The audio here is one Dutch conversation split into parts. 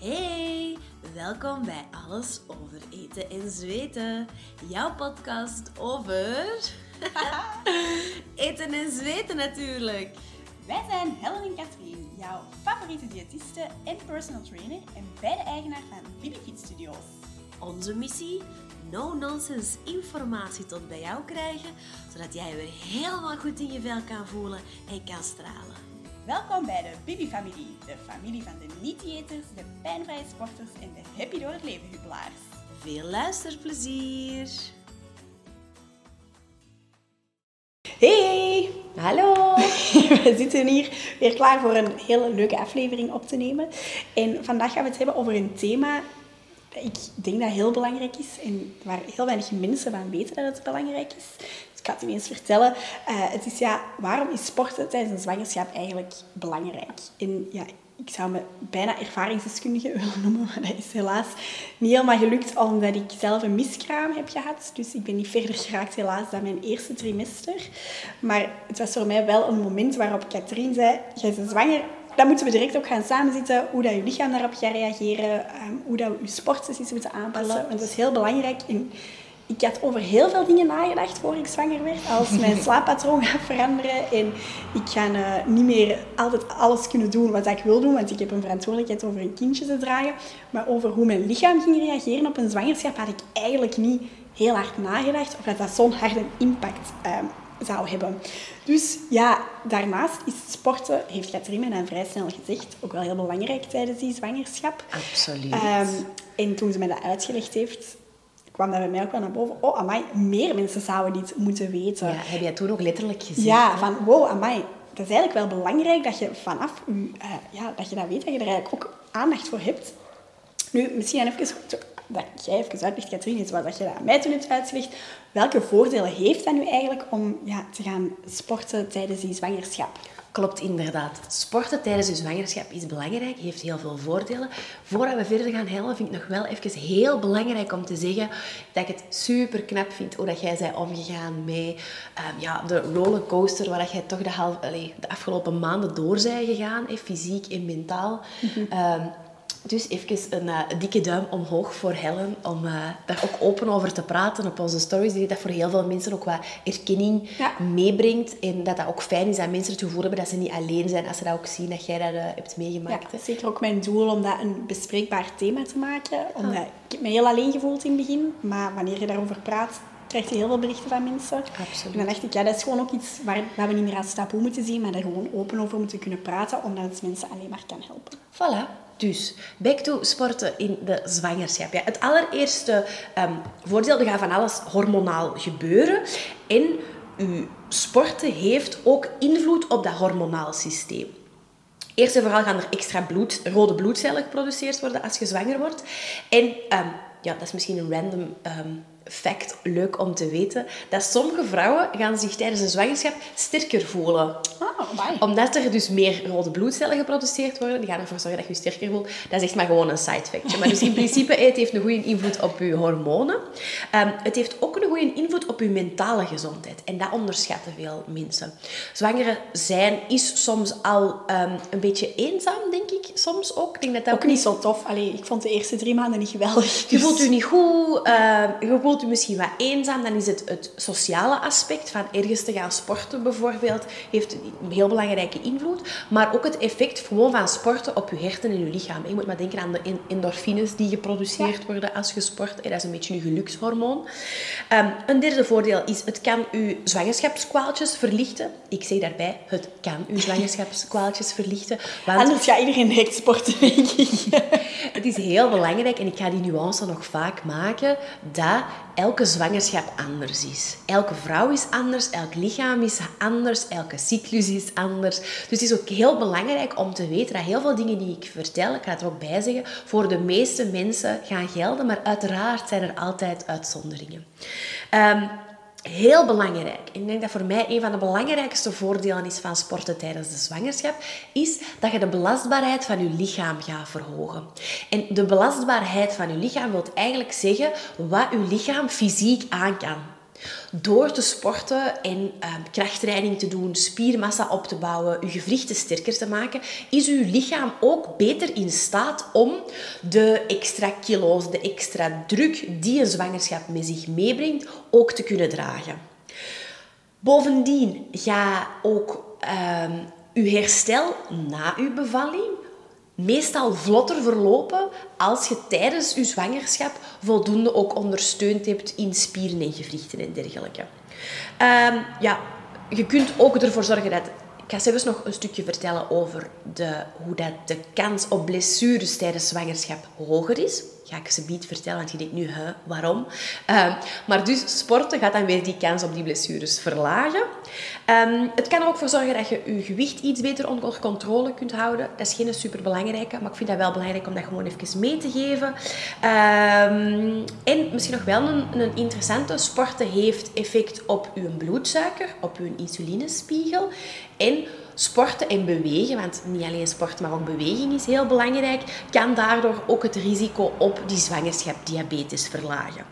Hey, welkom bij Alles over eten en zweten. Jouw podcast over eten en zweten natuurlijk. Wij zijn Helen en Katrien, jouw favoriete diëtiste en personal trainer en beide eigenaar van Bibi Fit Studios. Onze missie? No-nonsense informatie tot bij jou krijgen, zodat jij weer helemaal goed in je vel kan voelen en kan stralen. Welkom bij de Bibi-familie, de familie van de niet-diëters, de pijnvrije sporters en de happy door het leven hubbelaars. Veel luisterplezier! Hey! Hallo! We zitten hier weer klaar voor een hele leuke aflevering op te nemen. En vandaag gaan we het hebben over een thema dat ik denk dat heel belangrijk is en waar heel weinig mensen van weten dat het belangrijk is. Ik ga het u eens vertellen. Eh, het is ja, waarom is sporten tijdens een zwangerschap eigenlijk belangrijk? En ja, ik zou me bijna ervaringsdeskundige willen noemen, maar dat is helaas niet helemaal gelukt omdat ik zelf een miskraam heb gehad. Dus ik ben niet verder geraakt helaas dan mijn eerste trimester. Maar het was voor mij wel een moment waarop Katrien zei, jij bent zwanger, dan moeten we direct op gaan samenzitten hoe dat je lichaam daarop gaat reageren, ehm, hoe dat we je sportsessies moeten aanpassen. Want dat is heel belangrijk. En ik had over heel veel dingen nagedacht voor ik zwanger werd. Als mijn slaappatroon gaat veranderen en ik ga uh, niet meer altijd alles kunnen doen wat ik wil doen, want ik heb een verantwoordelijkheid over een kindje te dragen. Maar over hoe mijn lichaam ging reageren op een zwangerschap had ik eigenlijk niet heel hard nagedacht of dat dat zo'n harde impact um, zou hebben. Dus ja, daarnaast is sporten, heeft Katrien mij dan vrij snel gezegd, ook wel heel belangrijk tijdens die zwangerschap. Absoluut. Um, en toen ze mij dat uitgelegd heeft, kwam dat bij mij ook wel naar boven. Oh, amai, meer mensen zouden dit moeten weten. Ja, heb jij toen ook letterlijk gezien? Ja, van wow, amai, dat is eigenlijk wel belangrijk dat je vanaf je, uh, ja, dat je dat weet, dat je er eigenlijk ook aandacht voor hebt. Nu, misschien even dat jij even uitlegt, Katrien, is wat je dat aan mij toen hebt uitgelegd. Welke voordelen heeft dat nu eigenlijk om ja, te gaan sporten tijdens die zwangerschap? Klopt, inderdaad. Sporten tijdens je zwangerschap is belangrijk, heeft heel veel voordelen. Voordat we verder gaan helpen, vind ik nog wel even heel belangrijk om te zeggen dat ik het super knap vind hoe dat jij bent omgegaan met um, ja, de rollercoaster waar dat jij toch de, half, allez, de afgelopen maanden door bent gegaan, eh, fysiek en mentaal. Mm -hmm. um, dus even een uh, dikke duim omhoog voor Helen om uh, daar ook open over te praten op onze stories. Die dat voor heel veel mensen ook wat erkenning ja. meebrengt. En dat dat ook fijn is dat mensen het gevoel hebben dat ze niet alleen zijn als ze dat ook zien dat jij dat uh, hebt meegemaakt. Ja, zeker ook mijn doel om dat een bespreekbaar thema te maken. Omdat, ah. Ik heb me heel alleen gevoeld in het begin. Maar wanneer je daarover praat, krijg je heel veel berichten van mensen. Absoluut. En dan dacht ik, ja, dat is gewoon ook iets waar, waar we niet meer als taboe moeten zien, maar daar gewoon open over moeten kunnen praten, omdat het mensen alleen maar kan helpen. Voilà. Dus, back to sporten in de zwangerschap. Ja, het allereerste um, voordeel, er gaat van alles hormonaal gebeuren. En uw sporten heeft ook invloed op dat hormonaal systeem. Eerst en vooral gaan er extra bloed, rode bloedcellen geproduceerd worden als je zwanger wordt. En um, ja, dat is misschien een random um, fact, leuk om te weten, dat sommige vrouwen gaan zich tijdens een zwangerschap sterker voelen. Oh, Omdat er dus meer rode bloedcellen geproduceerd worden, die gaan ervoor zorgen dat je je sterker voelt. Dat is echt maar gewoon een side fact. Maar dus in principe, het heeft een goede invloed op je hormonen. Um, het heeft ook een goede invloed op je mentale gezondheid. En dat onderschatten veel mensen. Zwangere zijn is soms al um, een beetje eenzaam, denk ik. Soms ook. Ik denk dat dat ook, ook niet zo tof. Allee, ik vond de eerste drie maanden niet geweldig. Dus... Je voelt je niet goed. Uh, je voelt je misschien wat eenzaam. Dan is het het sociale aspect van ergens te gaan sporten bijvoorbeeld. Heeft een heel belangrijke invloed. Maar ook het effect gewoon van sporten op je herten en je lichaam. Je moet maar denken aan de endorfines die geproduceerd ja. worden als je sport. Dat is een beetje je gelukshormoon. Um, een derde voordeel is, het kan je zwangerschapskwaaltjes verlichten. Ik zeg daarbij, het kan je zwangerschapskwaaltjes verlichten. Want Anders gaat iedereen direct sporten, denk ik. het is heel belangrijk, en ik ga die nuance nog vaak maken, dat elke zwangerschap anders is. Elke vrouw is anders, elk lichaam is anders, elke cyclus is anders. Dus het is ook heel belangrijk om te weten dat heel veel dingen die ik vertel, ik ga het er ook bij zeggen, voor de meeste mensen gaan gelden, maar uiteraard zijn er altijd uitzonderingen. Um, Heel belangrijk, en ik denk dat voor mij een van de belangrijkste voordelen is van sporten tijdens de zwangerschap, is dat je de belastbaarheid van je lichaam gaat verhogen. En de belastbaarheid van je lichaam wil eigenlijk zeggen wat je lichaam fysiek aan kan. Door te sporten en uh, krachttraining te doen, spiermassa op te bouwen, uw gewrichten sterker te maken, is uw lichaam ook beter in staat om de extra kilo's, de extra druk die een zwangerschap met zich meebrengt, ook te kunnen dragen. Bovendien ga ook uh, uw herstel na uw bevalling meestal vlotter verlopen als je tijdens je zwangerschap voldoende ook ondersteund hebt in spieren en gewrichten en dergelijke. Um, ja, je kunt ook ervoor zorgen dat ik ga zelfs nog een stukje vertellen over de, hoe dat de kans op blessures tijdens zwangerschap hoger is. Ga ik ze niet vertellen, want je denkt nu, hè, waarom? Uh, maar dus sporten gaat dan weer die kans op die blessures verlagen. Um, het kan er ook voor zorgen dat je je gewicht iets beter onder controle kunt houden. Dat is geen superbelangrijke, maar ik vind dat wel belangrijk om dat gewoon even mee te geven. Um, en misschien nog wel een, een interessante, sporten heeft effect op je bloedsuiker, op je insulinespiegel. En sporten en bewegen, want niet alleen sport, maar ook beweging is heel belangrijk, kan daardoor ook het risico op die zwangerschap diabetes verlagen.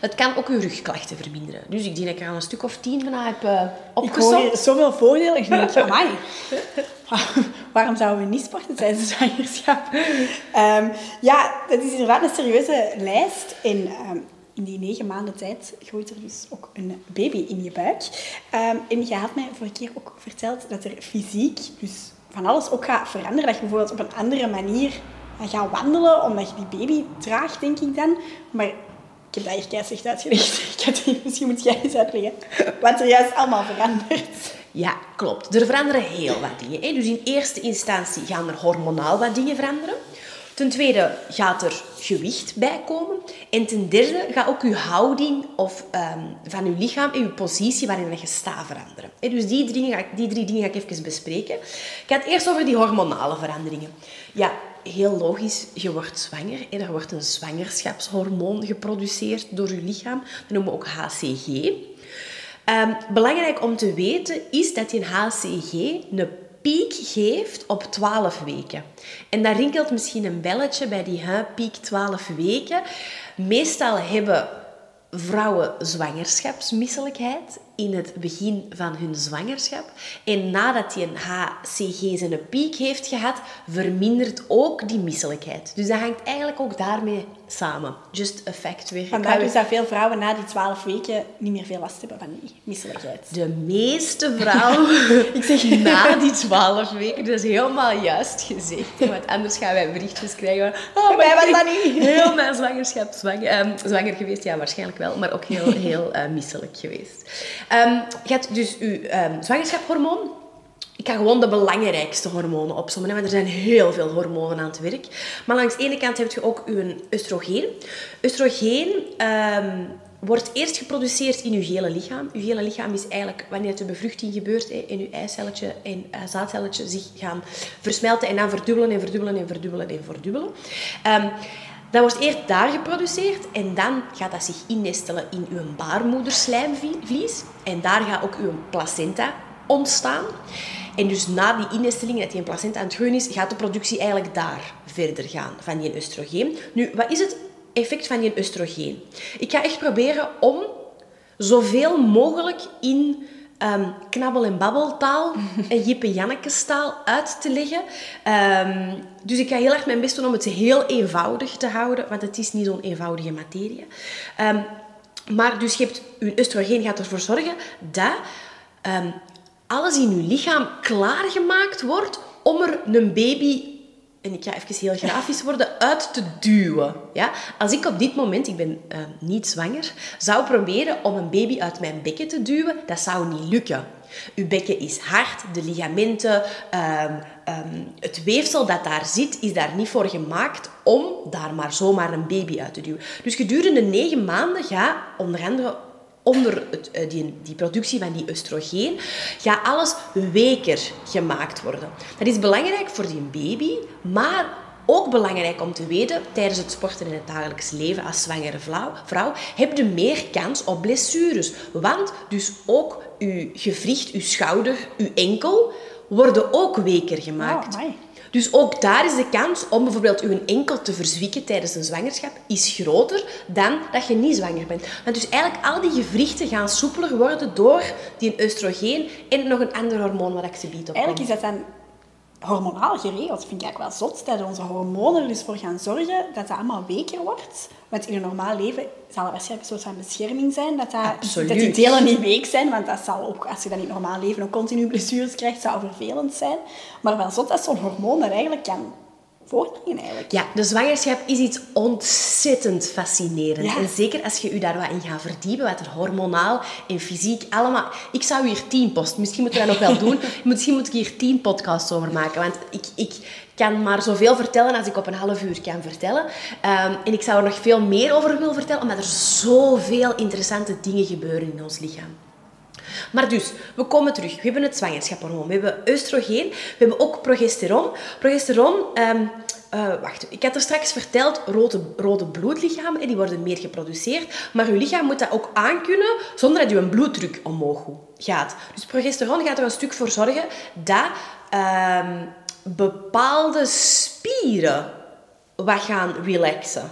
Het kan ook uw rugklachten verminderen. Dus ik denk dat ik er al een stuk of tien van heb uh. Ik hoor zoveel voordelen. Ik denk, amai, waarom zouden we niet sporten tijdens de zwangerschap? Um, ja, dat is inderdaad een serieuze lijst. En um, in die negen maanden tijd groeit er dus ook een baby in je buik. Um, en je had mij vorige keer ook verteld dat er fysiek dus van alles ook gaat veranderen. Dat je bijvoorbeeld op een andere manier gaat wandelen, omdat je die baby draagt, denk ik dan. Maar ik heb dat echt echt uitgelegd. Misschien moet jij eens uitleggen wat er juist allemaal verandert. Ja, klopt. Er veranderen heel wat dingen. Dus in eerste instantie gaan er hormonaal wat dingen veranderen. Ten tweede gaat er gewicht bij komen. En ten derde gaat ook uw houding of, um, van uw lichaam en uw positie waarin je staat veranderen. dus die drie, dingen ga ik, die drie dingen ga ik even bespreken. Ik ga het eerst over die hormonale veranderingen. Ja, heel logisch, je wordt zwanger. Er wordt een zwangerschapshormoon geproduceerd door je lichaam. Dat noemen we ook HCG. Um, belangrijk om te weten is dat die HCG een piek geeft op 12 weken. En daar rinkelt misschien een belletje bij die piek 12 weken. Meestal hebben vrouwen zwangerschapsmisselijkheid in het begin van hun zwangerschap. En nadat die een HCG zijn piek heeft gehad, vermindert ook die misselijkheid. Dus dat hangt eigenlijk ook daarmee samen. Just a fact weer. Vandaar dus dat veel vrouwen na die 12 weken niet meer veel last hebben van die misselijkheid. De meeste vrouwen Ik zeg, na die 12 weken, dat is helemaal juist gezegd. Want anders gaan wij berichtjes krijgen. Oh, wij was dat niet. Heel mijn zwangerschap zwanger, um, zwanger geweest, ja, waarschijnlijk wel, maar ook heel, heel uh, misselijk geweest. Um, je hebt dus je um, zwangerschapshormoon. Ik ga gewoon de belangrijkste hormonen opzommen, want er zijn heel veel hormonen aan het werk. Maar langs de ene kant heb je ook je oestrogeen. Oestrogeen um, wordt eerst geproduceerd in je hele lichaam. Je hele lichaam is eigenlijk wanneer de bevruchting gebeurt en je eicelletje en uh, zaadcelletje zich gaan versmelten en dan verdubbelen en verdubbelen en verdubbelen en verdubbelen. Um, dat wordt eerst daar geproduceerd en dan gaat dat zich innestelen in uw baarmoederslijmvlies. En daar gaat ook uw placenta ontstaan. En dus na die innesteling, dat die placenta aan het groeien is, gaat de productie eigenlijk daar verder gaan van die oestrogeen. Nu, wat is het effect van die oestrogeen? Ik ga echt proberen om zoveel mogelijk in um, knabbel- en babbeltaal en Jippe Janneke-taal uit te leggen. Um, dus ik ga heel erg mijn best doen om het heel eenvoudig te houden, want het is niet zo'n eenvoudige materie. Um, maar dus je hebt, je oestrogeen gaat ervoor zorgen dat alles in je lichaam klaargemaakt wordt om er een baby en ik ga even heel grafisch worden, uit te duwen. Ja? Als ik op dit moment, ik ben uh, niet zwanger, zou proberen om een baby uit mijn bekken te duwen, dat zou niet lukken. Uw bekken is hard, de ligamenten, um, um, het weefsel dat daar zit, is daar niet voor gemaakt om daar maar zomaar een baby uit te duwen. Dus gedurende negen maanden gaat onder andere onder het, eh, die, die, productie van die oestrogeen, gaat alles weker gemaakt worden. Dat is belangrijk voor die baby, maar ook belangrijk om te weten, tijdens het sporten in het dagelijks leven als zwangere vrouw, vrouw heb je meer kans op blessures. Want dus ook uw gewricht, uw schouder, uw enkel worden ook weker gemaakt. Oh, Dus ook daar is de kans om bijvoorbeeld uw enkel te verzwikken tijdens een zwangerschap is groter dan dat je niet zwanger bent. Want dus eigenlijk al die gewrichten gaan soepeler worden door die oestrogeen en nog een ander hormoon wat ik ze biedt op. Eigenlijk is dat dan hormonaal geregeld. Vind ik eigenlijk wel zot. Dat onze hormonen er dus voor gaan zorgen dat dat allemaal weker wordt. Want in een normaal leven zal het waarschijnlijk een soort van bescherming zijn. Dat, dat die delen niet week zijn. Want dat zal ook, als je dan in het normaal leven ook continu blessures krijgt, zou vervelend zijn. Maar wel zot dat zo'n hormoon dat eigenlijk kan voortbrengen eigenlijk. Ja, de zwangerschap is iets ontzettend fascinerend. Ja. En zeker als je je daar wat in gaat verdiepen, wat er hormonaal en fysiek allemaal... Ik zou hier tien posten, misschien moeten we dat nog wel doen. Misschien moet ik hier tien podcasts over maken, want ik... ik kan maar zoveel vertellen als ik op een half uur kan vertellen. Ehm, en ik zou er nog veel meer over willen vertellen, omdat er zoveel interessante dingen gebeuren in ons lichaam. Maar dus, we komen terug. We hebben het zwangerschapshormoon, we hebben oestrogeen, we hebben ook progesteron. Progesteron, ehm, eh, wacht, ik had er straks verteld, rode, rode bloedlichamen, die worden meer geproduceerd. Maar uw lichaam moet dat ook aankunnen zonder dat uw bloeddruk omhoog gaat. Dus progesteron gaat er een stuk voor zorgen dat ehm, bepaalde spieren wat gaan relaxen.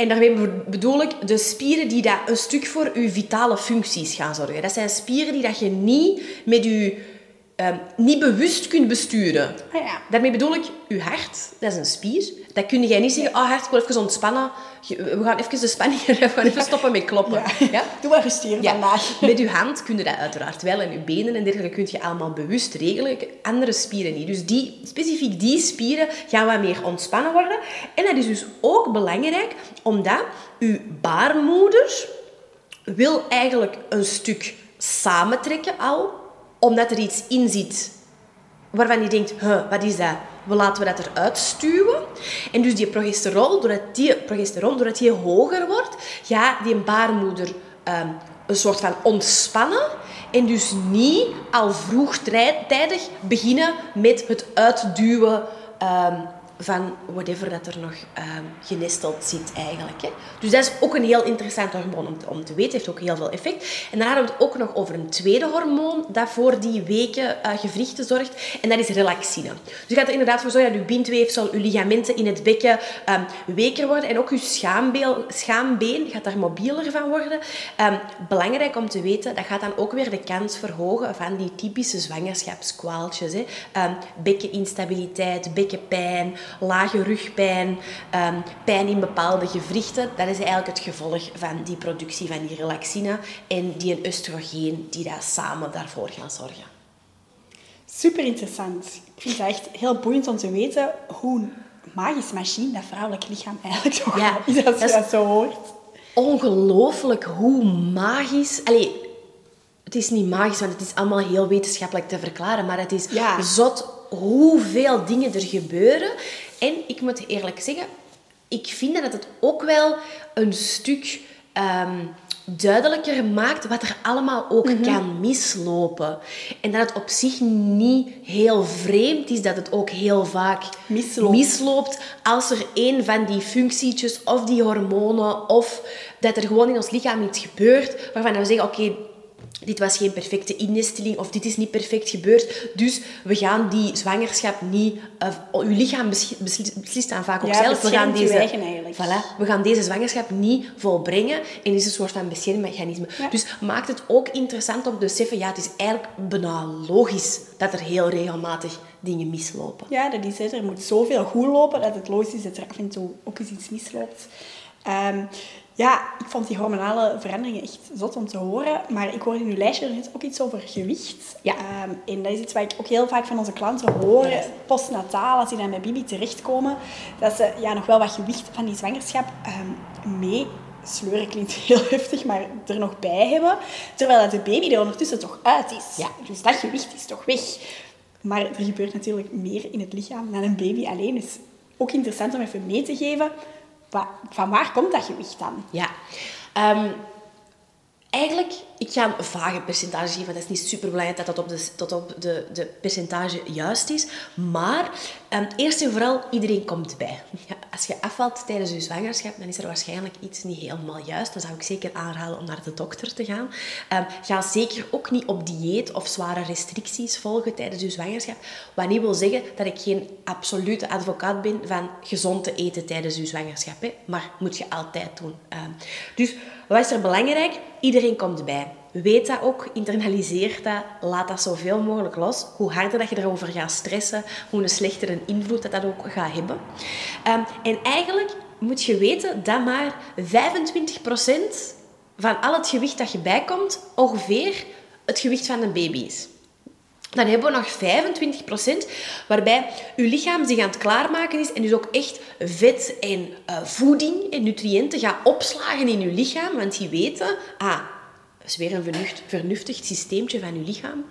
En daarmee be- bedoel ik de spieren die dat een stuk voor je vitale functies gaan zorgen. Dat zijn spieren die dat je niet met je ehm, niet bewust kunt besturen. Ah ja. Daarmee bedoel ik, je hart, dat is een spier. Dat kun jij niet zeggen, oh hart, ik wil even ontspannen. We gaan even de spanning, we gaan even stoppen met kloppen. Ja? Doe maar rustig Ja, vandaag. met je hand kun je dat uiteraard wel. En je benen en dergelijke kun je allemaal bewust regelen. Andere spieren niet. Dus die, specifiek die spieren gaan wat meer ontspannen worden. En dat is dus ook belangrijk, omdat je baarmoeder wil eigenlijk een stuk samentrekken al. Omdat er iets in zit waarvan je denkt, wat is dat? We laten we dat eruit stuwen. En dus die progesteron, doordat die, progesteron, doordat die hoger wordt, gaat die baarmoeder ehm, een soort van ontspannen. En dus niet al vroegtijdig beginnen met het uitduwen ehm, van whatever dat er nog ehm, genesteld zit eigenlijk. Hè. Dus dat is ook een heel interessant hormoon om te, om te weten. heeft ook heel veel effect. En dan hadden we het ook nog over een tweede hormoon dat voor die weken gewrichten zorgt. En dat is relaxine. Dus je gaat er inderdaad voor zorgen dat je bindweefsel, je ligamenten in het bekken ehm, weker worden. En ook je schaambeen gaat daar mobieler van worden. Ehm, belangrijk om te weten, dat gaat dan ook weer de kans verhogen van die typische zwangerschapskwaaltjes. Hè. Bekkeninstabiliteit, bekkenpijn, lage rugpijn, ehm, pijn in bepaalde gewrichten. Dat is eigenlijk het gevolg van die productie van die relaxine en die oestrogeen die daar samen daarvoor gaan zorgen. Super interessant. Ik vind het echt heel boeiend om te weten hoe magisch machine dat vrouwelijk lichaam eigenlijk zo Ja, is als dat zo hoort. Ongelooflijk hoe magisch... Allee, het is niet magisch, want het is allemaal heel wetenschappelijk te verklaren. Maar het is Ja. zot hoeveel dingen er gebeuren. En ik moet eerlijk zeggen, ik vind dat het ook wel een stuk ehm, duidelijker maakt wat er allemaal ook Mhm. kan mislopen. En dat het op zich niet heel vreemd is dat het ook heel vaak Misloopt. misloopt als er een van die functietjes of die hormonen of dat er gewoon in ons lichaam iets gebeurt waarvan we zeggen, oké, dit was geen perfecte innesteling of dit is niet perfect gebeurd. Dus we gaan die zwangerschap niet... Uh, uw lichaam besli- besli- beslist dan vaak ook Ja, zelf. We gaan, deze, voilà, we gaan deze zwangerschap niet volbrengen. En is een soort van beschermmechanisme. Ja. Dus maakt het ook interessant om te beseffen... Ja, het is eigenlijk bijna logisch dat er heel regelmatig dingen mislopen. Ja, dat is het. Er moet zoveel goed lopen dat het logisch is dat er af en toe ook eens iets misloopt. Ehm, ja, ik vond die hormonale veranderingen echt zot om te horen. Maar ik hoorde in uw lijstje er net ook iets over gewicht. Ja. Ehm, en dat is iets wat ik ook heel vaak van onze klanten hoor. Postnataal, als die dan bij Bibi terechtkomen. Dat ze ja, nog wel wat gewicht van die zwangerschap ehm, mee sleuren klinkt heel heftig, maar er nog bij hebben. Terwijl dat de baby er ondertussen toch uit is. Ja. Dus dat gewicht is toch weg. Maar er gebeurt natuurlijk meer in het lichaam dan een baby alleen. Dus ook interessant om even mee te geven. Van waar komt dat gewicht dan? Ja. Ehm, Eigenlijk, ik ga een vage percentage geven. Dat is niet super belangrijk dat dat op de, tot op de, de percentage juist is. Maar um, eerst en vooral, iedereen komt bij. Ja, als je afvalt tijdens je zwangerschap, dan is er waarschijnlijk iets niet helemaal juist. Dan zou ik zeker aanraden om naar de dokter te gaan. Um, ga zeker ook niet op dieet of zware restricties volgen tijdens je zwangerschap. Wat niet wil zeggen dat ik geen absolute advocaat ben van gezond te eten tijdens je zwangerschap. Hè. Maar moet je altijd doen. Um, dus wat is er belangrijk? Iedereen komt bij. Weet dat ook, internaliseer dat, laat dat zoveel mogelijk los. Hoe harder dat je erover gaat stressen, hoe een invloed dat dat ook gaat hebben. Um, en eigenlijk moet je weten dat maar 25% van al het gewicht dat je bijkomt, ongeveer het gewicht van een baby is. Dan hebben we nog 25%, waarbij uw lichaam zich aan het klaarmaken is en dus ook echt vet en uh, voeding en nutriënten gaat opslagen in uw lichaam. Want die weten, ah, dat is weer een vernuft, vernuftig systeemtje van uw lichaam.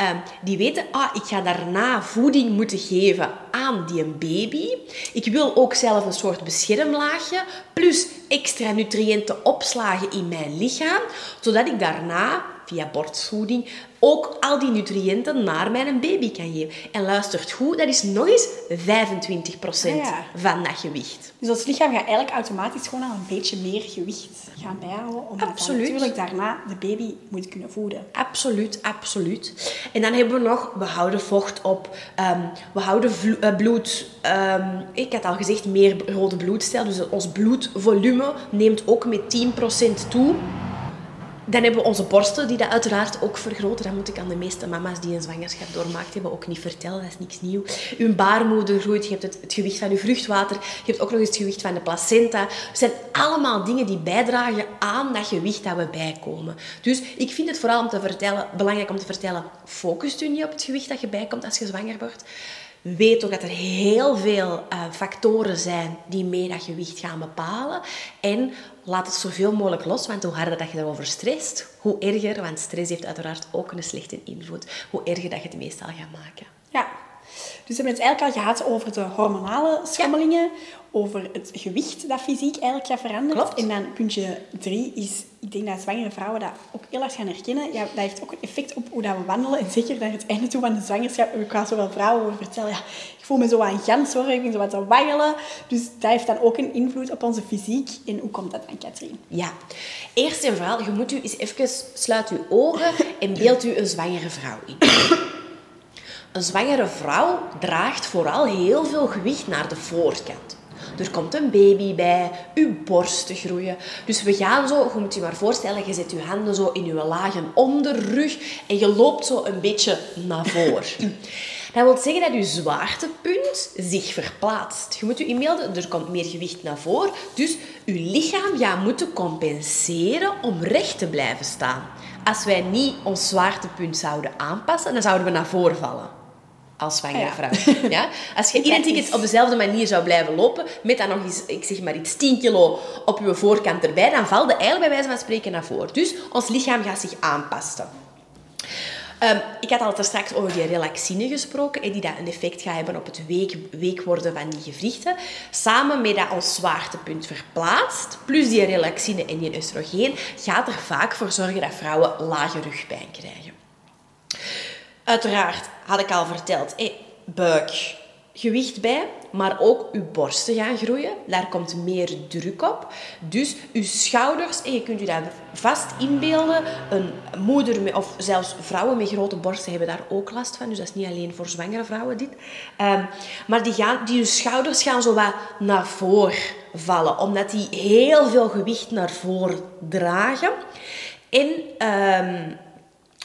Um, die weten, ah, ik ga daarna voeding moeten geven aan die baby. Ik wil ook zelf een soort beschermlaagje, plus extra nutriënten opslagen in mijn lichaam, zodat ik daarna via borstvoeding ook al die nutriënten naar mijn baby kan geven. En luistert goed, dat is nog eens 25% ah, van dat gewicht. Dus ons lichaam gaat eigenlijk automatisch gewoon al een beetje meer gewicht gaan bijhouden. Omdat absoluut. natuurlijk daarna de baby moet kunnen voeden. Absoluut, absoluut. En dan hebben we nog, we houden vocht op, um, we houden uh, bloed. Um, ik had al gezegd, meer rode bloedcel. Dus ons bloedvolume neemt ook met 10% toe. Dan hebben we onze borsten, die dat uiteraard ook vergroten. Dat moet ik aan de meeste mama's die een zwangerschap doormaakt hebben ook niet vertellen. Dat is niks nieuw. Uw baarmoeder groeit, je hebt het, het gewicht van uw vruchtwater. Je hebt ook nog eens het gewicht van de placenta. Het zijn allemaal dingen die bijdragen aan dat gewicht dat we bijkomen. Dus ik vind het vooral om te vertellen, belangrijk om te vertellen, focust u niet op het gewicht dat je bijkomt als je zwanger wordt. Weet ook dat er heel veel uh, factoren zijn die mee dat gewicht gaan bepalen. En laat het zoveel mogelijk los, want hoe harder dat je erover stresst, hoe erger, want stress heeft uiteraard ook een slechte invloed, hoe erger dat je het meestal gaat maken. Ja, dus we hebben het eigenlijk al gehad over de hormonale schommelingen, over het gewicht dat fysiek eigenlijk gaat veranderen. Klopt. En dan puntje drie is, ik denk dat zwangere vrouwen dat ook heel erg gaan herkennen. Ja, dat heeft ook een effect op hoe dat we wandelen. En zeker naar het einde toe van de zwangerschap. Ik ga zoveel vrouwen over vertellen. Ja, ik voel me zo aan gans hoor. Ik ben zo wat te waggelen. Dus dat heeft dan ook een invloed op onze fysiek. En hoe komt dat dan, Katrien? Ja. Eerst en vooral, je moet u eens even... Sluit uw ogen en beeld u een zwangere vrouw in. Een zwangere vrouw draagt vooral heel veel gewicht naar de voorkant. Er komt een baby bij, uw borsten groeien. Dus we gaan zo, je moet je maar voorstellen, je zet je handen zo in je lagen onderrug en je loopt zo een beetje naar voren. Dat wil zeggen dat je zwaartepunt zich verplaatst. Je moet je inbeelden, er komt meer gewicht naar voren. Dus je lichaam gaat moeten compenseren om recht te blijven staan. Als wij niet ons zwaartepunt zouden aanpassen, dan zouden we naar voren vallen als zwangere vrouw. Ja? Als je identiek op dezelfde manier zou blijven lopen, met dan nog eens, ik zeg maar iets, 10 kilo op je voorkant erbij, dan valt de eigenlijk bij wijze van spreken naar voren. Dus ons lichaam gaat zich aanpassen. Um, ik had al straks over die relaxine gesproken, die dat een effect gaat hebben op het week, week worden van die gewrichten. Samen met dat ons zwaartepunt verplaatst, plus die relaxine en die oestrogeen, gaat er vaak voor zorgen dat vrouwen lage rugpijn krijgen. Uiteraard had ik al verteld, hey, buik, gewicht bij, maar ook uw borsten gaan groeien. Daar komt meer druk op. Dus uw schouders, en je kunt u dat vast inbeelden, een moeder of zelfs vrouwen met grote borsten hebben daar ook last van. Dus dat is niet alleen voor zwangere vrouwen dit. Um, maar die, gaan, die schouders gaan zo wat naar voren vallen, omdat die heel veel gewicht naar voren dragen. En um,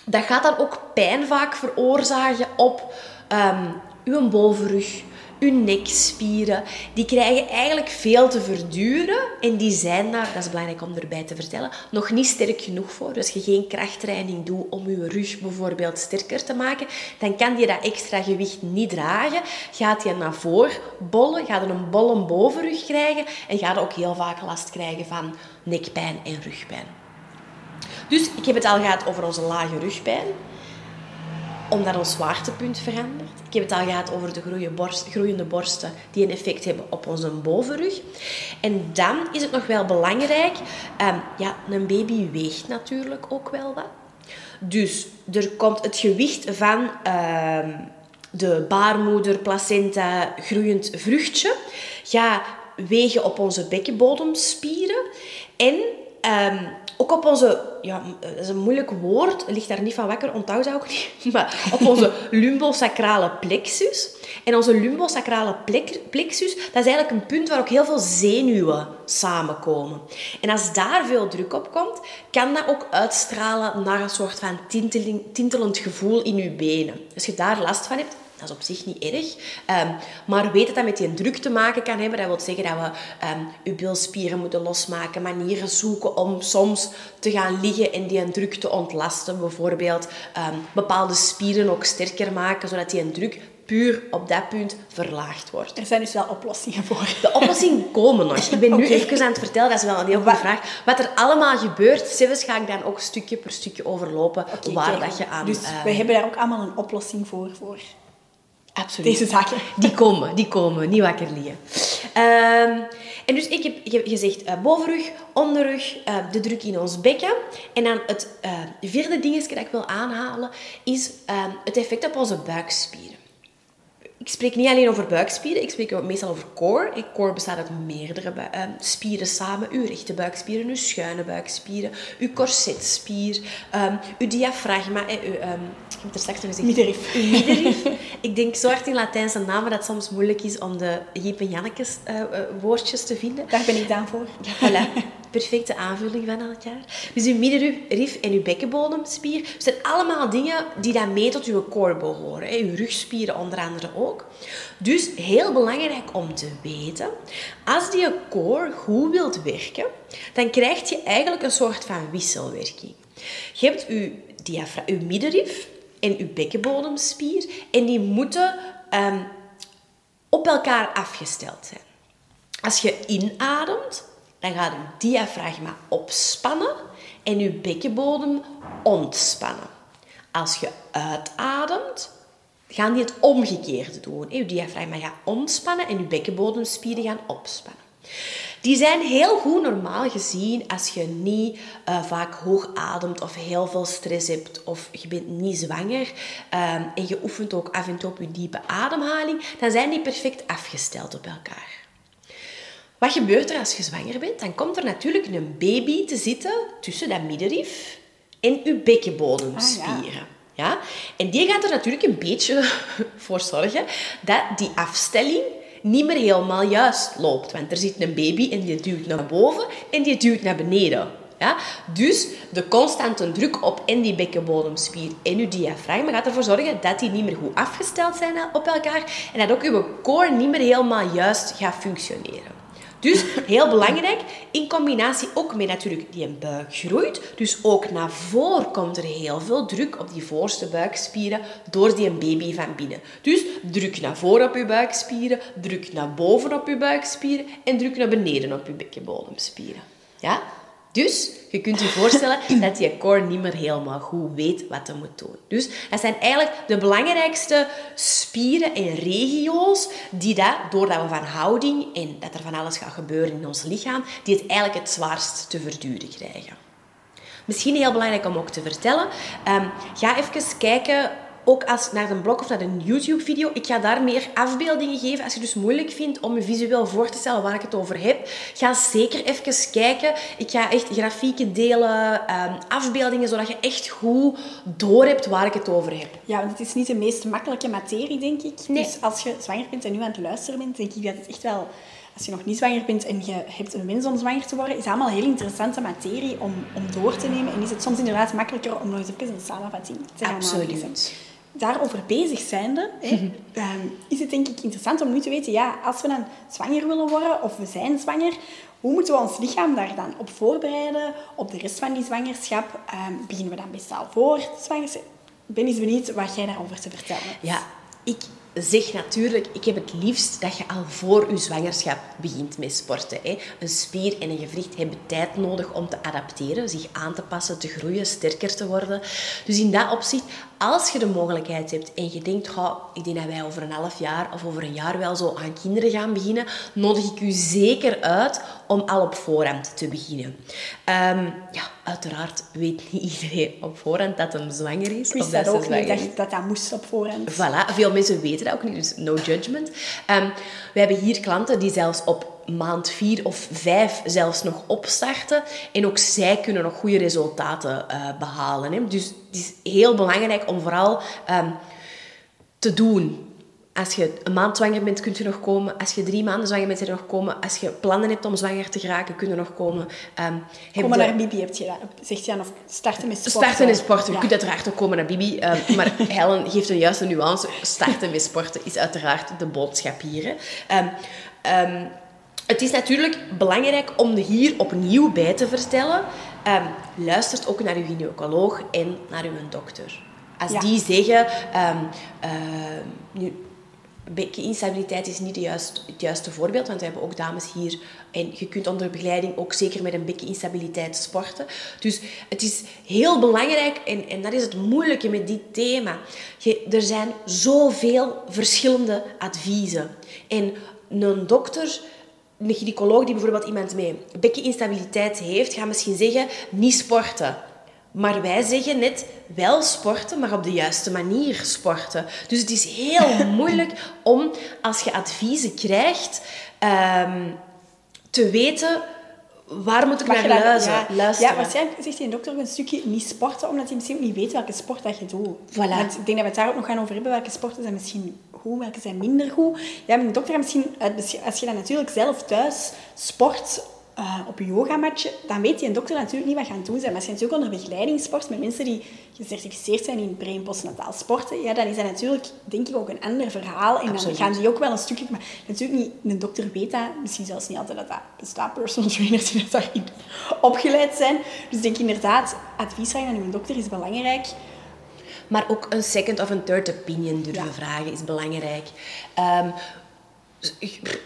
dat gaat dan ook pijn vaak veroorzaken op um, uw bovenrug, uw nekspieren. Die krijgen eigenlijk veel te verduren en die zijn daar, dat is belangrijk om erbij te vertellen, nog niet sterk genoeg voor. Dus als je geen krachttraining doet om je rug bijvoorbeeld sterker te maken, dan kan je dat extra gewicht niet dragen. Gaat je naar voren bollen, gaat een bolle bovenrug krijgen en gaat ook heel vaak last krijgen van nekpijn en rugpijn. Dus ik heb het al gehad over onze lage rugpijn. Omdat ons zwaartepunt verandert. Ik heb het al gehad over de groeiende, borst, groeiende borsten die een effect hebben op onze bovenrug. En dan is het nog wel belangrijk, ehm, ja, een baby weegt natuurlijk ook wel wat. Dus er komt het gewicht van ehm, de baarmoeder, placenta, groeiend vruchtje, ga wegen op onze bekkenbodemspieren en ehm, ook op onze, ja, dat is een moeilijk woord, ligt daar niet van wakker, onthoud dat ook niet, maar op onze lumbosacrale plexus. En onze lumbosacrale plexus, dat is eigenlijk een punt waar ook heel veel zenuwen samenkomen. En als daar veel druk op komt, kan dat ook uitstralen naar een soort van tintelend gevoel in je benen. Als je daar last van hebt, dat is op zich niet erg. Um, maar weet dat dat met die druk te maken kan hebben. Dat wil zeggen dat we um, je bilspieren moeten losmaken. Manieren zoeken om soms te gaan liggen en die druk te ontlasten. Bijvoorbeeld um, bepaalde spieren ook sterker maken, zodat die druk puur op dat punt verlaagd wordt. Er zijn dus wel oplossingen voor. De oplossingen komen nog. Ik ben nu even aan het vertellen, dat is wel een heel goede vraag. Wat er allemaal gebeurt, zelfs ga ik dan ook stukje per stukje overlopen waar dat je aan... Dus uh, we hebben daar ook allemaal een oplossing voor, voor Absoluut. Deze zaken. Die komen, die komen. Niet wakker liggen. Um, en dus ik heb gezegd uh, bovenrug, onderrug, uh, de druk in ons bekken. En dan het uh, vierde dingetje dat ik wil aanhalen is het effect op onze buikspieren ik spreek niet alleen over buikspieren, ik spreek meestal over core. En core bestaat uit meerdere uh, spieren samen. Uw rechte buikspieren, uw schuine buikspieren, uw corsetspier, uw diafragma, eh, uw, ik heb er straks nog gezegd... Middenrif. Uw middenrif. ik denk zo hard in Latijnse namen dat het soms moeilijk is om de Jip en Jannekes uh, uh, woordjes te vinden. Daar ben ik dan voor. Voilà perfecte aanvulling van elkaar. Dus uw middenrif en uw bekkenbodemspier zijn allemaal dingen die dan mee tot uw core behoren. Hè. Uw rugspieren onder andere ook. Dus heel belangrijk om te weten, als die core goed wilt werken, dan krijg je eigenlijk een soort van wisselwerking. Je hebt uw, uw middenrif en uw bekkenbodemspier en die moeten um, op elkaar afgesteld zijn. Als je inademt, dan gaat uw diafragma opspannen en uw bekkenbodem ontspannen. Als je uitademt, gaan die het omgekeerde doen. Uw diafragma gaat ontspannen en uw bekkenbodemspieren gaan opspannen. Die zijn heel goed normaal gezien als je niet uh, vaak hoog ademt of heel veel stress hebt of je bent niet zwanger um, en je oefent ook af en toe op je diepe ademhaling, dan zijn die perfect afgesteld op elkaar. Wat gebeurt er als je zwanger bent? Dan komt er natuurlijk een baby te zitten tussen dat middenrif en je bekkenbodemspieren. Ah, ja. ja. En die gaat er natuurlijk een beetje voor zorgen dat die afstelling niet meer helemaal juist loopt. Want er zit een baby en die duwt naar boven en die duwt naar beneden. Ja? Dus de constante druk op en die bekkenbodemspier en je diafragma gaat ervoor zorgen dat die niet meer goed afgesteld zijn op elkaar en dat ook je core niet meer helemaal juist gaat functioneren. Dus heel belangrijk, in combinatie ook met natuurlijk die buik groeit. Dus ook naar voren komt er heel veel druk op die voorste buikspieren door die baby van binnen. Dus druk naar voren op je buikspieren, druk naar boven op je buikspieren en druk naar beneden op je bekkenbodemspieren. Ja? Dus je kunt je voorstellen dat je core niet meer helemaal goed weet wat hij moet doen. Dus dat zijn eigenlijk de belangrijkste spieren en regio's die dat, doordat we van houding en dat er van alles gaat gebeuren in ons lichaam, die het eigenlijk het zwaarst te verduren krijgen. Misschien heel belangrijk om ook te vertellen. Um, ga even kijken ook als naar een blog of naar een YouTube-video. Ik ga daar meer afbeeldingen geven. Als je het dus moeilijk vindt om je visueel voor te stellen waar ik het over heb, ga zeker even kijken. Ik ga echt grafieken delen, ehm, afbeeldingen, zodat je echt goed door hebt waar ik het over heb. Ja, want het is niet de meest makkelijke materie, denk ik. Nee. Dus als je zwanger bent en nu aan het luisteren bent, denk ik dat het echt wel als je nog niet zwanger bent en je hebt een wens om zwanger te worden, is allemaal heel interessante materie om, om door te nemen. En is het soms inderdaad makkelijker om nog eens even een samenvatting te gaan Absoluut. Daarover bezig zijnde, hè, ehm, is het denk ik interessant om nu te weten, ja, als we dan zwanger willen worden of we zijn zwanger, hoe moeten we ons lichaam daar dan op voorbereiden, op de rest van die zwangerschap? Um, beginnen we dan best al voor zwangerschap? Ben eens benieuwd wat jij daarover te vertellen hebt. Ja, ik zeg natuurlijk, ik heb het liefst dat je al voor je zwangerschap begint met sporten. Hè. Een spier en een gewricht hebben tijd nodig om te adapteren, zich aan te passen, te groeien, sterker te worden. Dus in dat opzicht, als je de mogelijkheid hebt en je denkt, oh, ik denk dat wij over een half jaar of over een jaar wel zo aan kinderen gaan beginnen, nodig ik u zeker uit om al op voorhand te beginnen. Ehm, ja, uiteraard weet niet iedereen op voorhand dat hem zwanger is. Ik wist dat ook niet, is. dat, dat dat moest op voorhand. Voilà, veel mensen weten ook niet, dus no judgment. Ehm, we hebben hier klanten die zelfs op maand vier of vijf zelfs nog opstarten. En ook zij kunnen nog goede resultaten eh, behalen. Hè. Dus het is heel belangrijk om vooral ehm, te doen. Als je een maand zwanger bent, kun je nog komen. Als je drie maanden zwanger bent, kun je nog komen. Als je plannen hebt om zwanger te geraken, kun je nog komen. Ehm, heb Komen naar Bibi, heb je dat, zegt je dan, of starten met sporten. Starten met sporten. Je kunt uiteraard ook komen naar Bibi. eh, maar Helen geeft een juiste nuance. Starten met sporten is uiteraard de boodschap hier. Ehm, ehm, het is natuurlijk belangrijk om er hier opnieuw bij te vertellen. ehm luistert ook naar uw gynaecoloog en naar uw dokter. Als Ja. die zeggen... ehm, ehm, nu, Bekkeninstabiliteit is niet juist, het juiste voorbeeld, want we hebben ook dames hier en je kunt onder begeleiding ook zeker met een bekkeninstabiliteit sporten. Dus het is heel belangrijk, en, en dat is het moeilijke met dit thema. Er zijn zoveel verschillende adviezen. En een dokter, een gynaecoloog die bijvoorbeeld iemand met bekkeninstabiliteit heeft, gaat misschien zeggen, niet sporten. Maar wij zeggen net wel sporten, maar op de juiste manier sporten. Dus het is heel moeilijk om, als je adviezen krijgt, ehm, te weten waar moet ik Mag naar luisteren. ja, luisteren. Ja, waarschijnlijk zegt die dokter ook een stukje niet sporten, omdat hij misschien ook niet weet welke sport dat je doet. Voilà. Want ik denk dat we het daar ook nog gaan over hebben. Welke sporten zijn misschien goed, welke zijn minder goed. Ja, maar de dokter gaat misschien, uit- als je dan natuurlijk zelf thuis sport eh, op een yogamatje, dan weet die een dokter natuurlijk niet wat je aan het doen bent. Maar als je natuurlijk onder begeleiding sport met mensen die gecertificeerd zijn in pre- en postnataal sporten, ja, dan is dat natuurlijk, denk ik, ook een ander verhaal. En dan Absoluut. gaan die ook wel een stukje... Maar natuurlijk niet, een dokter weet dat, misschien zelfs niet altijd dat dat bestaat, personal trainers die dat daarin opgeleid zijn. Dus ik denk inderdaad, advies vragen aan uw dokter is belangrijk. Maar ook een second of een third opinion durven Ja. vragen is belangrijk. Ehm,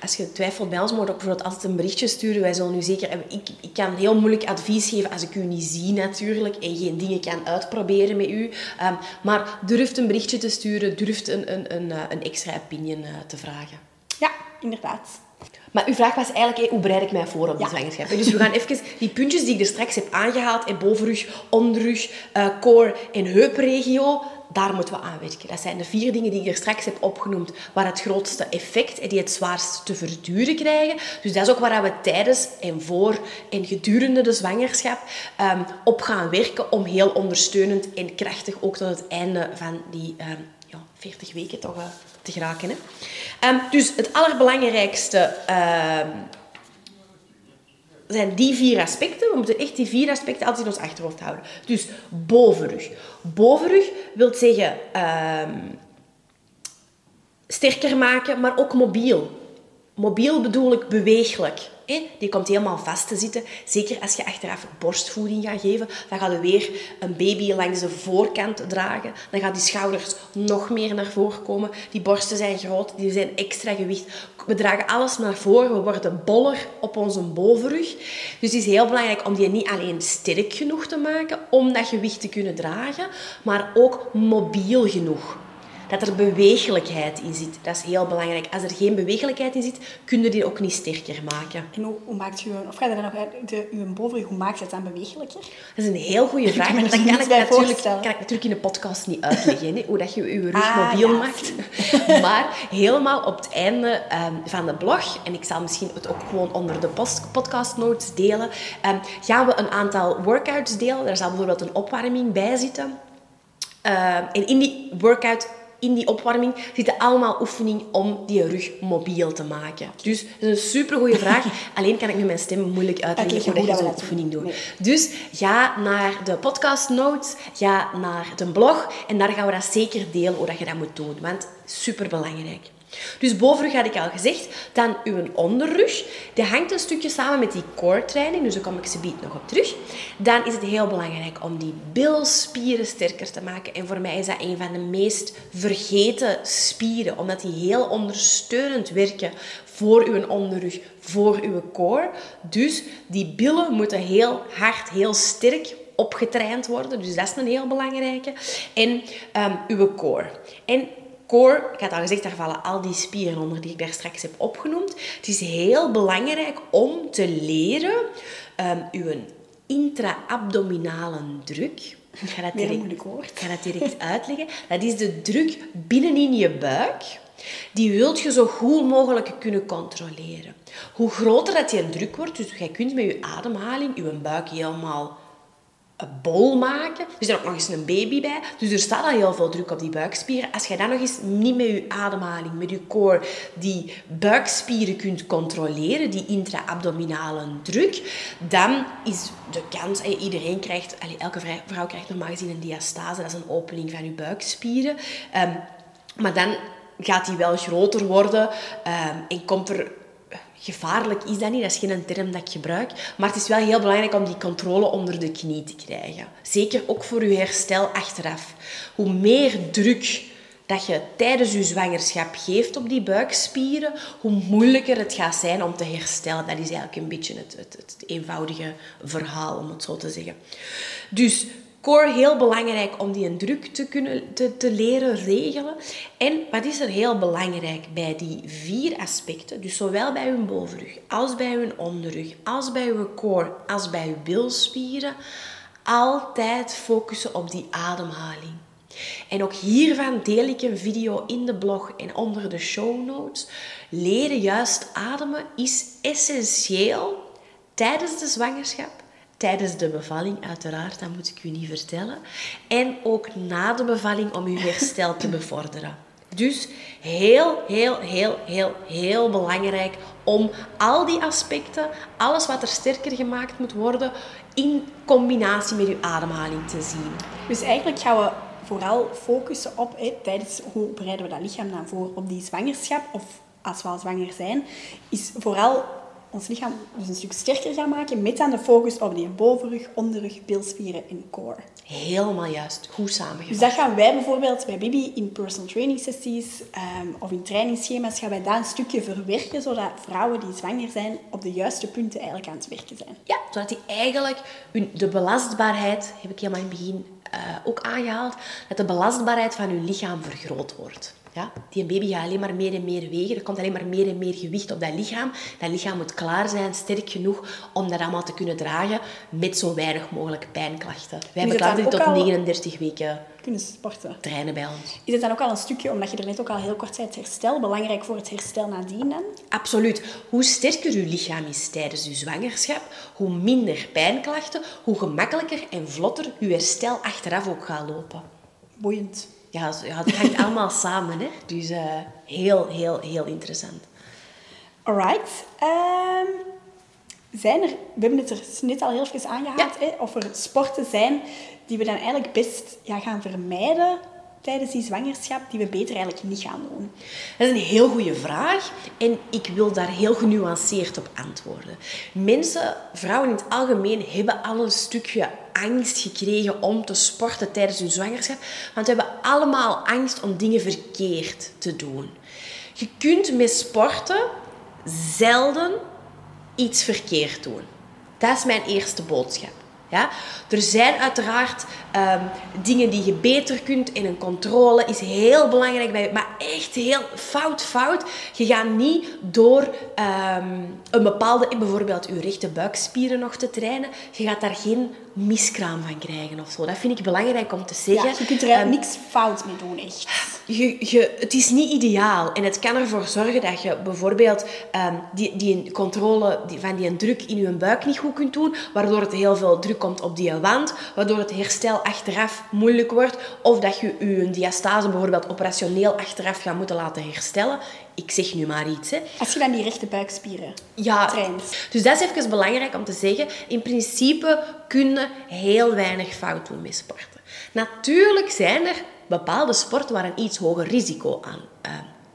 als je twijfelt bij ons, moet je ook bijvoorbeeld altijd een berichtje sturen. Wij zullen nu zeker... Ik, ik kan heel moeilijk advies geven als ik u niet zie natuurlijk en geen dingen kan uitproberen met u. Ehm, maar durft een berichtje te sturen, durft een, een, een, eh, een extra opinion eh, te vragen. Ja, inderdaad. Maar uw vraag was eigenlijk, hoe bereid ik mij voor op de Ja. zwangerschap? Dus we gaan even die puntjes die ik er straks heb aangehaald, in bovenrug, onderrug, eh, core en heupregio, daar moeten we aan werken. Dat zijn de vier dingen die ik er straks heb opgenoemd, waar het grootste effect en die het zwaarst te verduren krijgen. Dus dat is ook waar we tijdens en voor en gedurende de zwangerschap ehm, op gaan werken om heel ondersteunend en krachtig ook tot het einde van die ehm, ja, 40 weken toch eh, te geraken. Hè? Ehm, dus het allerbelangrijkste zijn die vier aspecten. We moeten echt die vier aspecten altijd in ons achterhoofd houden. Dus bovenrug. Bovenrug wil zeggen ehm, sterker maken, maar ook mobiel. Mobiel bedoel ik beweeglijk. Die komt helemaal vast te zitten. Zeker als je achteraf borstvoeding gaat geven. Dan gaat je weer een baby langs de voorkant dragen. Dan gaan die schouders nog meer naar voren komen. Die borsten zijn groot, die zijn extra gewicht. We dragen alles naar voren. We worden boller op onze bovenrug. Dus het is heel belangrijk om die niet alleen sterk genoeg te maken om dat gewicht te kunnen dragen, maar ook mobiel genoeg. Dat er bewegelijkheid in zit. Dat is heel belangrijk. Als er geen bewegelijkheid in zit, kun je die ook niet sterker maken. En hoe, hoe maakt u, of gaat dan nog de, uw bovenrug, hoe maakt het dan bewegelijker? Dat is een heel goede vraag. me er Dat kan ik, natuurlijk, kan ik natuurlijk in de podcast niet uitleggen. Hè, hoe dat je je rug Ah, mobiel ja, maakt. Maar helemaal op het einde ehm, van de blog, en ik zal misschien het ook gewoon onder de post- podcast notes delen, ehm, gaan we een aantal workouts delen. Daar zal bijvoorbeeld een opwarming bij zitten. Ehm, en in die workout, in die opwarming, zitten allemaal oefeningen om die rug mobiel te maken. Dus dat is een supergoeie vraag. Alleen kan ik met mijn stem moeilijk uitleggen Uitleggen hoe dat je zo'n oefening doen. doet. Dus ga naar de podcast notes, ga naar de blog en daar gaan we dat zeker delen hoe dat je dat moet doen. Want super belangrijk. Dus bovenrug had ik al gezegd. Dan uw onderrug. Die hangt een stukje samen met die core training. Dus daar kom ik ze biedt nog op terug. Dan is het heel belangrijk om die bilspieren sterker te maken. En voor mij is dat een van de meest vergeten spieren. Omdat die heel ondersteunend werken voor uw onderrug, voor uw core. Dus die billen moeten heel hard, heel sterk opgetraind worden. Dus dat is een heel belangrijke. En um, uw core. En core, ik had al gezegd, daar vallen al die spieren onder die ik daar straks heb opgenoemd. Het is heel belangrijk om te leren um, uw intra-abdominale druk. Ik ga dat direct, ik ga dat direct uitleggen. Dat is de druk binnenin je buik. Die wilt je zo goed mogelijk kunnen controleren. Hoe groter dat je druk wordt, dus je kunt met je ademhaling je buik helemaal bol maken. Er is er ook nog eens een baby bij. Dus er staat al heel veel druk op die buikspieren. Als je dan nog eens niet met je ademhaling, met je core, die buikspieren kunt controleren, die intra-abdominale druk, dan is de kans... Iedereen krijgt... Elke vrouw krijgt normaal gezien een diastase. Dat is een opening van je buikspieren. Um, maar dan gaat die wel groter worden um, en komt er gevaarlijk is dat niet, dat is geen term dat ik gebruik. Maar het is wel heel belangrijk om die controle onder de knie te krijgen. Zeker ook voor je herstel achteraf. Hoe meer druk dat je tijdens je zwangerschap geeft op die buikspieren, hoe moeilijker het gaat zijn om te herstellen. Dat is eigenlijk een beetje het, het, het eenvoudige verhaal, om het zo te zeggen. Dus core heel belangrijk om die druk te, kunnen, te, leren regelen. En wat is er heel belangrijk bij die vier aspecten, dus zowel bij uw bovenrug, als bij uw onderrug, als bij uw core, als bij uw bilspieren, altijd focussen op die ademhaling. En ook hiervan deel ik een video in de blog en onder de show notes. Leren juist ademen is essentieel tijdens de zwangerschap tijdens de bevalling, uiteraard, dat moet ik u niet vertellen. En ook na de bevalling om uw herstel te bevorderen. Dus heel, heel, heel, heel, heel belangrijk om al die aspecten, alles wat er sterker gemaakt moet worden, in combinatie met uw ademhaling te zien. Dus eigenlijk gaan we vooral focussen op, tijdens hoe bereiden we dat lichaam dan voor op die zwangerschap, of als we al zwanger zijn, is vooral ons lichaam dus een stuk sterker gaan maken met dan de focus op die bovenrug, onderrug, bilspieren en core. Helemaal juist, goed samengevat. Dus dat gaan wij bijvoorbeeld bij Bibi in personal training sessies um, of in trainingsschema's gaan wij dat een stukje verwerken, zodat vrouwen die zwanger zijn op de juiste punten eigenlijk aan het werken zijn. Ja, zodat die eigenlijk de belastbaarheid, heb ik helemaal in het begin uh, ook aangehaald, dat de belastbaarheid van uw lichaam vergroot wordt. Ja, die baby gaat alleen maar meer en meer wegen. Er komt alleen maar meer en meer gewicht op dat lichaam. Dat lichaam moet klaar zijn, sterk genoeg om dat allemaal te kunnen dragen met zo weinig mogelijk pijnklachten. Wij hebben klaar tot 39 weken kunnen sporten. trainen bij ons. Is het dan ook al een stukje, omdat je er net ook al heel kort zei, het herstel, belangrijk voor het herstel nadien dan? Absoluut. Hoe sterker je lichaam is tijdens je zwangerschap, hoe minder pijnklachten, hoe gemakkelijker en vlotter je herstel achteraf ook gaat lopen. Boeiend ja, het hangt allemaal samen. Hè? Dus uh, heel, heel, heel interessant. Alright. Um, zijn er, we hebben het er net al heel even aangehaald, hè, of er sporten zijn die we dan eigenlijk best ja, gaan vermijden tijdens die zwangerschap die we beter eigenlijk niet gaan doen? Dat is een heel goede vraag en ik wil daar heel genuanceerd op antwoorden. Mensen, vrouwen in het algemeen, hebben al een stukje angst gekregen om te sporten tijdens hun zwangerschap, want we hebben allemaal angst om dingen verkeerd te doen. Je kunt met sporten zelden iets verkeerd doen. Dat is mijn eerste boodschap. Ja? Er zijn uiteraard um, dingen die je beter kunt in een controle is heel belangrijk bij maar echt heel fout, fout. Je gaat niet door um, een bepaalde, bijvoorbeeld je rechte buikspieren nog te trainen, je gaat daar geen miskraam van krijgen of zo. Dat vind ik belangrijk om te zeggen. Ja, je kunt er um, niks fout mee doen, echt. Je, je, het is niet ideaal en het kan ervoor zorgen dat je bijvoorbeeld um, die, die controle die, van die druk in je buik niet goed kunt doen, waardoor het heel veel druk komt op die wand, waardoor het herstel achteraf moeilijk wordt, of dat je je diastase bijvoorbeeld operationeel achteraf gaat moeten laten herstellen. Ik zeg nu maar iets. Hè. Als je dan die rechte buikspieren ja, traint. Dus dat is even belangrijk om te zeggen. In principe kunnen heel weinig fout doen met sporten. Natuurlijk zijn er bepaalde sporten waar een iets hoger risico aan uh,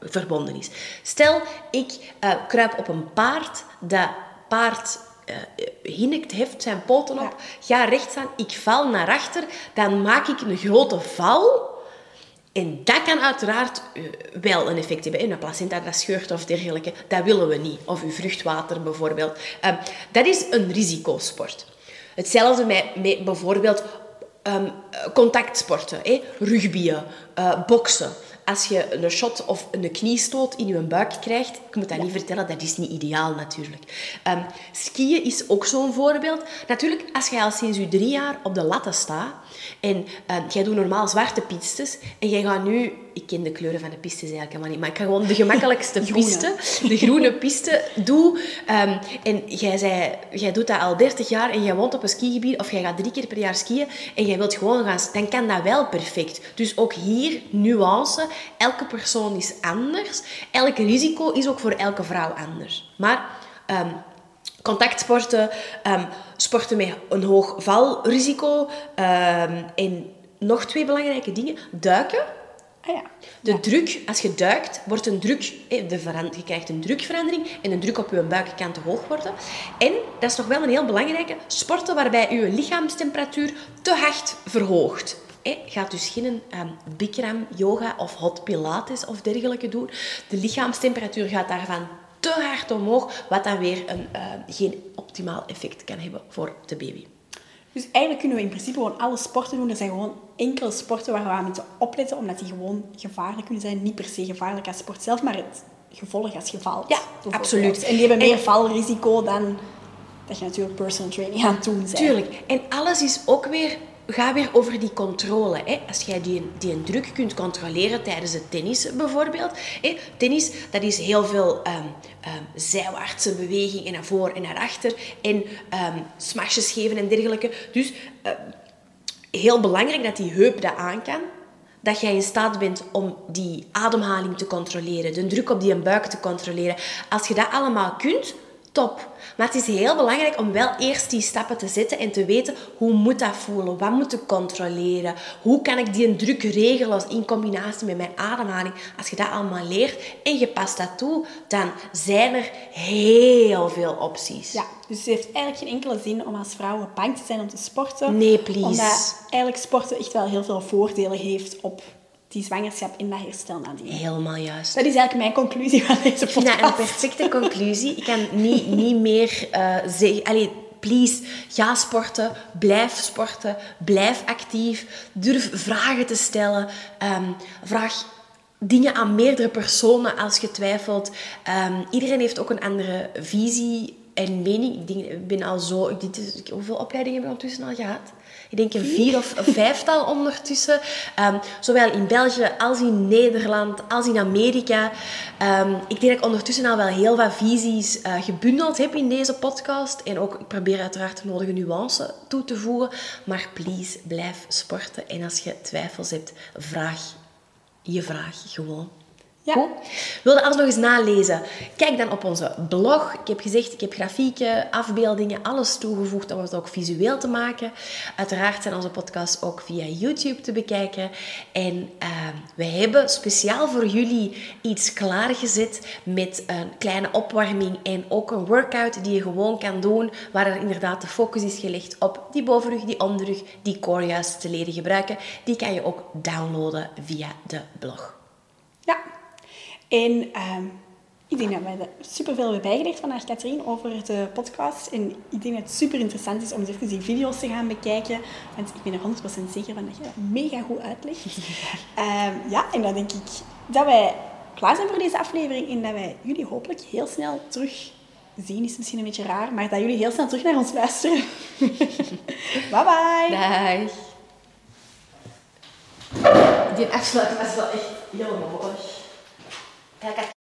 verbonden is. Stel, ik uh, kruip op een paard, dat paard uh, hinnikt, heft zijn poten op, ga recht staan, ik val naar achter, dan maak ik een grote val. En dat kan uiteraard uh, wel een effect hebben. En een placenta dat scheurt of dergelijke, dat willen we niet. Of uw vruchtwater bijvoorbeeld. Uh, dat is een risicosport. Hetzelfde met, bijvoorbeeld um, contactsporten. Hè? Rugbyen, uh, boksen als je een shot of een kniestoot in je buik krijgt, ik moet dat niet vertellen, dat is niet ideaal natuurlijk. Um, skiën is ook zo'n voorbeeld. Natuurlijk, als jij al sinds je drie jaar op de latten staat en um, jij doet normaal zwarte pistes en jij gaat nu ik ken de kleuren van de pistes eigenlijk helemaal niet, maar ik ga gewoon de gemakkelijkste piste, de groene piste, doe. Um, en jij, zei, jij doet dat al 30 jaar en jij woont op een skigebied of jij gaat drie keer per jaar skiën en jij wilt gewoon gaan, dan kan dat wel perfect. Dus ook hier nuance. Elke persoon is anders. Elk risico is ook voor elke vrouw anders. Maar um, contactsporten, um, sporten met een hoog valrisico en nog twee belangrijke dingen. Duiken Ah, ja. De druk, als je duikt, wordt een druk, de je krijgt een drukverandering en de druk op je buik kan te hoog worden. En, dat is nog wel een heel belangrijke, sporten waarbij je lichaamstemperatuur te hard verhoogt. Je gaat dus geen um, Bikram, yoga of hot pilates of dergelijke doen. De lichaamstemperatuur gaat daarvan te hard omhoog, wat dan weer een, uh, geen optimaal effect kan hebben voor de baby. Dus eigenlijk kunnen we in principe gewoon alle sporten doen. Er zijn gewoon enkele sporten waar we aan moeten opletten, omdat die gewoon gevaarlijk kunnen zijn. Niet per se gevaarlijk als sport zelf, maar het gevolg als je valt. Ja, absoluut. En die hebben meer valrisico dan dat je natuurlijk personal training aan het doen bent. Tuurlijk. En alles is ook weer ga weer over die controle. Hè. Als jij die, die druk kunt controleren tijdens het tennis bijvoorbeeld. Hè. Tennis, dat is heel veel um, um, zijwaartse beweging naar voor en naar achter. En um, smashes geven en dergelijke. Dus heel belangrijk dat die heup dat aan kan. Dat jij in staat bent om die ademhaling te controleren. De druk op die buik te controleren. Als je dat allemaal kunt top. Maar het is heel belangrijk om wel eerst die stappen te zetten en te weten hoe moet dat voelen, wat moet ik controleren, hoe kan ik die druk regelen in combinatie met mijn ademhaling. Als je dat allemaal leert en je past dat toe, dan zijn er heel veel opties. Ja, dus het heeft eigenlijk geen enkele zin om als vrouw bang te zijn om te sporten. Nee, please. Omdat eigenlijk sporten echt wel heel veel voordelen heeft op die zwangerschap in dat herstel nadien. Helemaal juist. Dat is eigenlijk mijn conclusie van deze podcast. Ik vind dat een perfecte conclusie. Ik kan niet, niet meer uh, zeggen... Allee, please, ga sporten, blijf sporten, blijf actief, durf vragen te stellen, um, vraag dingen aan meerdere personen als je twijfelt. Um, iedereen heeft ook een andere visie en mening. Ik, denk, ik ben al zo... Ik, dit is, hoeveel opleidingen heb ik ondertussen al gehad? Ik denk een vier of vijftal ondertussen. Um, zowel in België als in Nederland, als in Amerika. Um, ik denk dat ik ondertussen al wel heel wat visies uh, gebundeld heb in deze podcast. En ook, ik probeer uiteraard de nodige nuance toe te voegen. Maar please, blijf sporten. En als je twijfels hebt, vraag je vraag gewoon. Ja. Goed. Wil je alles nog eens nalezen? Kijk dan op onze blog. Ik heb gezegd, ik heb grafieken, afbeeldingen, alles toegevoegd om het ook visueel te maken. Uiteraard zijn onze podcasts ook via YouTube te bekijken. En uh, we hebben speciaal voor jullie iets klaargezet met een kleine opwarming en ook een workout die je gewoon kan doen, waar er inderdaad de focus is gelegd op die bovenrug, die onderrug, die core juist te leren gebruiken. Die kan je ook downloaden via de blog. Ja, en uh, ik denk dat wij er superveel hebben bijgeleerd vandaag, Katrien, over de podcast. En ik denk dat het super interessant is om eens even die video's te gaan bekijken. Want ik ben er 100% zeker van dat je dat mega goed uitlegt. uh, ja, en dan denk ik dat wij klaar zijn voor deze aflevering. En dat wij jullie hopelijk heel snel terug zien is misschien een beetje raar, maar dat jullie heel snel terug naar ons luisteren. bye bye. Dag. Die afsluiting was wel echt heel mooi. Placa